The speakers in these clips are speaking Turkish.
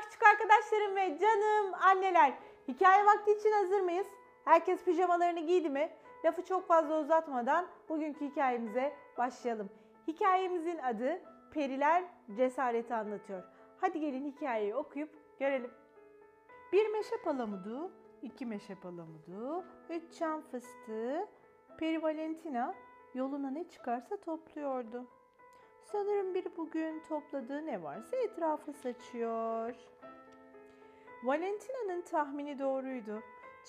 küçük arkadaşlarım ve canım anneler. Hikaye vakti için hazır mıyız? Herkes pijamalarını giydi mi? Lafı çok fazla uzatmadan bugünkü hikayemize başlayalım. Hikayemizin adı Periler Cesareti Anlatıyor. Hadi gelin hikayeyi okuyup görelim. Bir meşe palamudu, iki meşe palamudu, üç çam fıstığı, Peri Valentina yoluna ne çıkarsa topluyordu. Sanırım biri bugün topladığı ne varsa etrafa saçıyor. Valentina'nın tahmini doğruydu.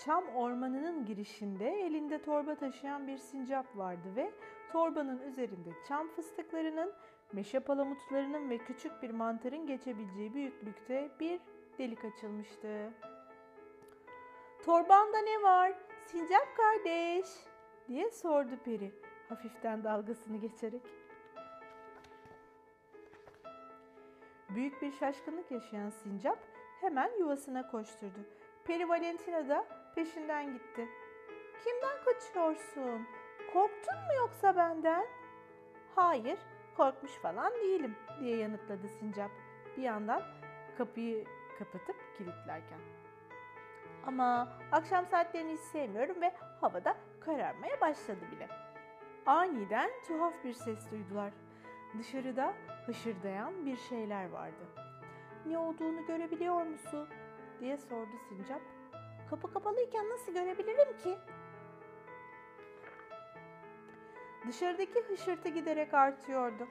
Çam ormanının girişinde elinde torba taşıyan bir sincap vardı ve torbanın üzerinde çam fıstıklarının, meşe palamutlarının ve küçük bir mantarın geçebileceği büyüklükte bir delik açılmıştı. Torbanda ne var? Sincap kardeş diye sordu peri hafiften dalgasını geçerek. Büyük bir şaşkınlık yaşayan sincap hemen yuvasına koşturdu. Peri Valentina da peşinden gitti. Kimden kaçıyorsun? Korktun mu yoksa benden? Hayır, korkmuş falan değilim diye yanıtladı sincap. Bir yandan kapıyı kapatıp kilitlerken. Ama akşam saatlerini hiç sevmiyorum ve havada kararmaya başladı bile. Aniden tuhaf bir ses duydular. Dışarıda hışırdayan bir şeyler vardı. Ne olduğunu görebiliyor musun? diye sordu sincap. Kapı kapalıyken nasıl görebilirim ki? Dışarıdaki hışırtı giderek artıyordu.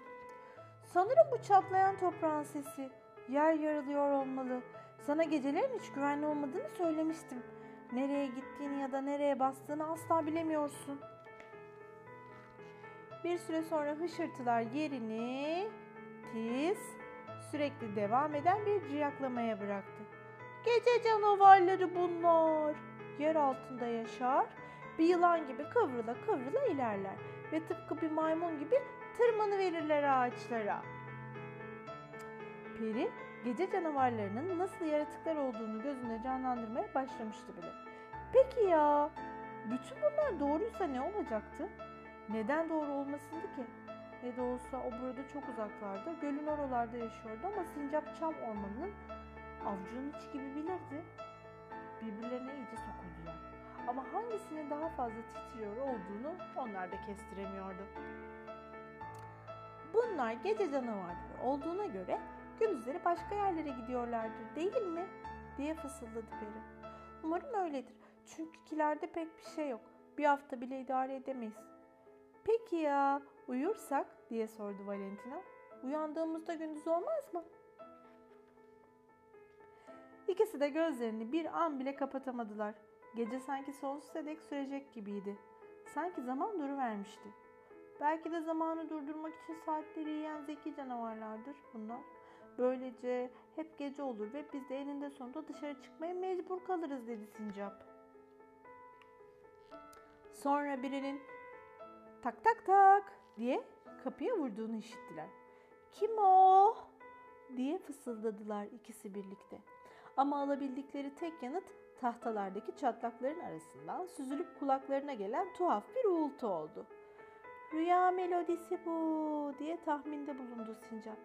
Sanırım bu çatlayan toprağın sesi. Yer yarılıyor olmalı. Sana gecelerin hiç güvenli olmadığını söylemiştim. Nereye gittiğini ya da nereye bastığını asla bilemiyorsun. Bir süre sonra hışırtılar yerini tiz, sürekli devam eden bir ciyaklamaya bıraktı. Gece canavarları bunlar. Yer altında yaşar, bir yılan gibi kıvrıla kıvrıla ilerler ve tıpkı bir maymun gibi tırmanı verirler ağaçlara. Peri gece canavarlarının nasıl yaratıklar olduğunu gözünde canlandırmaya başlamıştı bile. Peki ya bütün bunlar doğruysa ne olacaktı? Neden doğru olmasındı ki? Ne de olsa o burada çok uzaklarda, gölün oralarda yaşıyordu ama sincap çam ormanının avcunun içi gibi bilirdi. Birbirlerine iyice sokuldular. Ama hangisinin daha fazla titriyor olduğunu onlar da kestiremiyordu. Bunlar gece canavarları olduğuna göre gündüzleri başka yerlere gidiyorlardır değil mi? diye fısıldadı peri. Umarım öyledir. Çünkü kilerde pek bir şey yok. Bir hafta bile idare edemeyiz. Peki ya uyursak diye sordu Valentina. Uyandığımızda gündüz olmaz mı? İkisi de gözlerini bir an bile kapatamadılar. Gece sanki sonsuza dek sürecek gibiydi. Sanki zaman duruvermişti. Belki de zamanı durdurmak için saatleri yiyen zeki canavarlardır bunlar. Böylece hep gece olur ve biz de eninde sonunda dışarı çıkmaya mecbur kalırız dedi sincap. Sonra birinin tak tak tak diye kapıya vurduğunu işittiler. Kim o? diye fısıldadılar ikisi birlikte. Ama alabildikleri tek yanıt tahtalardaki çatlakların arasından süzülüp kulaklarına gelen tuhaf bir uğultu oldu. Rüya melodisi bu diye tahminde bulundu sincap.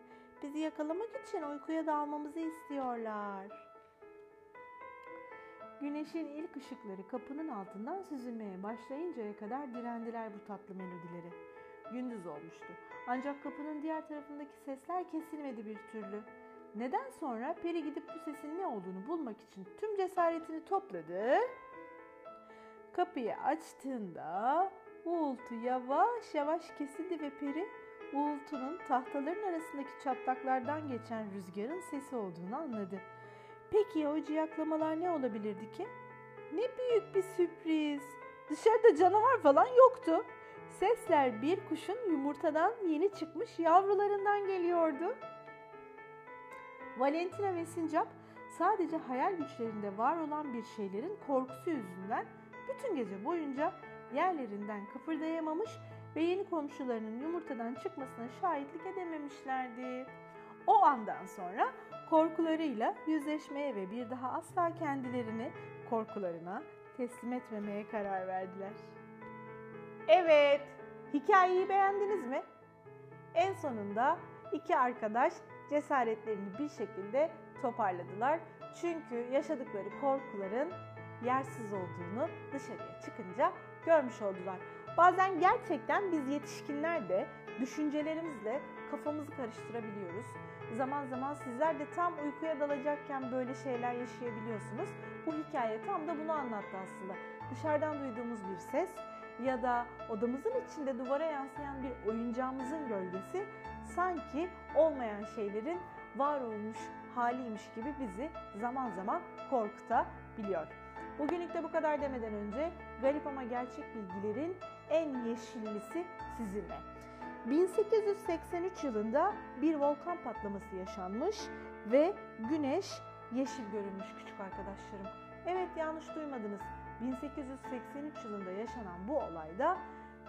Bizi yakalamak için uykuya dalmamızı istiyorlar. Güneşin ilk ışıkları kapının altından süzülmeye başlayıncaya kadar direndiler bu tatlı melodileri. Gündüz olmuştu. Ancak kapının diğer tarafındaki sesler kesilmedi bir türlü. Neden sonra Peri gidip bu sesin ne olduğunu bulmak için tüm cesaretini topladı. Kapıyı açtığında uğultu yavaş yavaş kesildi ve Peri uğultunun tahtaların arasındaki çatlaklardan geçen rüzgarın sesi olduğunu anladı. Peki o ciyaklamalar ne olabilirdi ki? Ne büyük bir sürpriz. Dışarıda canavar falan yoktu. Sesler bir kuşun yumurtadan yeni çıkmış yavrularından geliyordu. Valentina ve Sincap sadece hayal güçlerinde var olan bir şeylerin korkusu yüzünden bütün gece boyunca yerlerinden kıpırdayamamış ve yeni komşularının yumurtadan çıkmasına şahitlik edememişlerdi. O andan sonra korkularıyla yüzleşmeye ve bir daha asla kendilerini korkularına teslim etmemeye karar verdiler. Evet, hikayeyi beğendiniz mi? En sonunda iki arkadaş cesaretlerini bir şekilde toparladılar. Çünkü yaşadıkları korkuların yersiz olduğunu dışarıya çıkınca görmüş oldular. Bazen gerçekten biz yetişkinler de düşüncelerimizle kafamızı karıştırabiliyoruz. Zaman zaman sizler de tam uykuya dalacakken böyle şeyler yaşayabiliyorsunuz. Bu hikaye tam da bunu anlattı aslında. Dışarıdan duyduğumuz bir ses ya da odamızın içinde duvara yansıyan bir oyuncağımızın gölgesi sanki olmayan şeylerin var olmuş haliymiş gibi bizi zaman zaman korkutabiliyor. Bugünlük de bu kadar demeden önce garip ama gerçek bilgilerin en yeşillisi sizinle. 1883 yılında bir volkan patlaması yaşanmış ve güneş yeşil görünmüş küçük arkadaşlarım. Evet yanlış duymadınız. 1883 yılında yaşanan bu olayda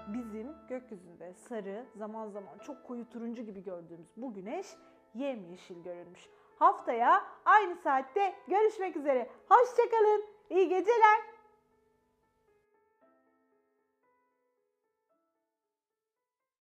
bizim gökyüzünde sarı, zaman zaman çok koyu turuncu gibi gördüğümüz bu güneş yemyeşil görünmüş. Haftaya aynı saatte görüşmek üzere. Hoşçakalın. İyi geceler.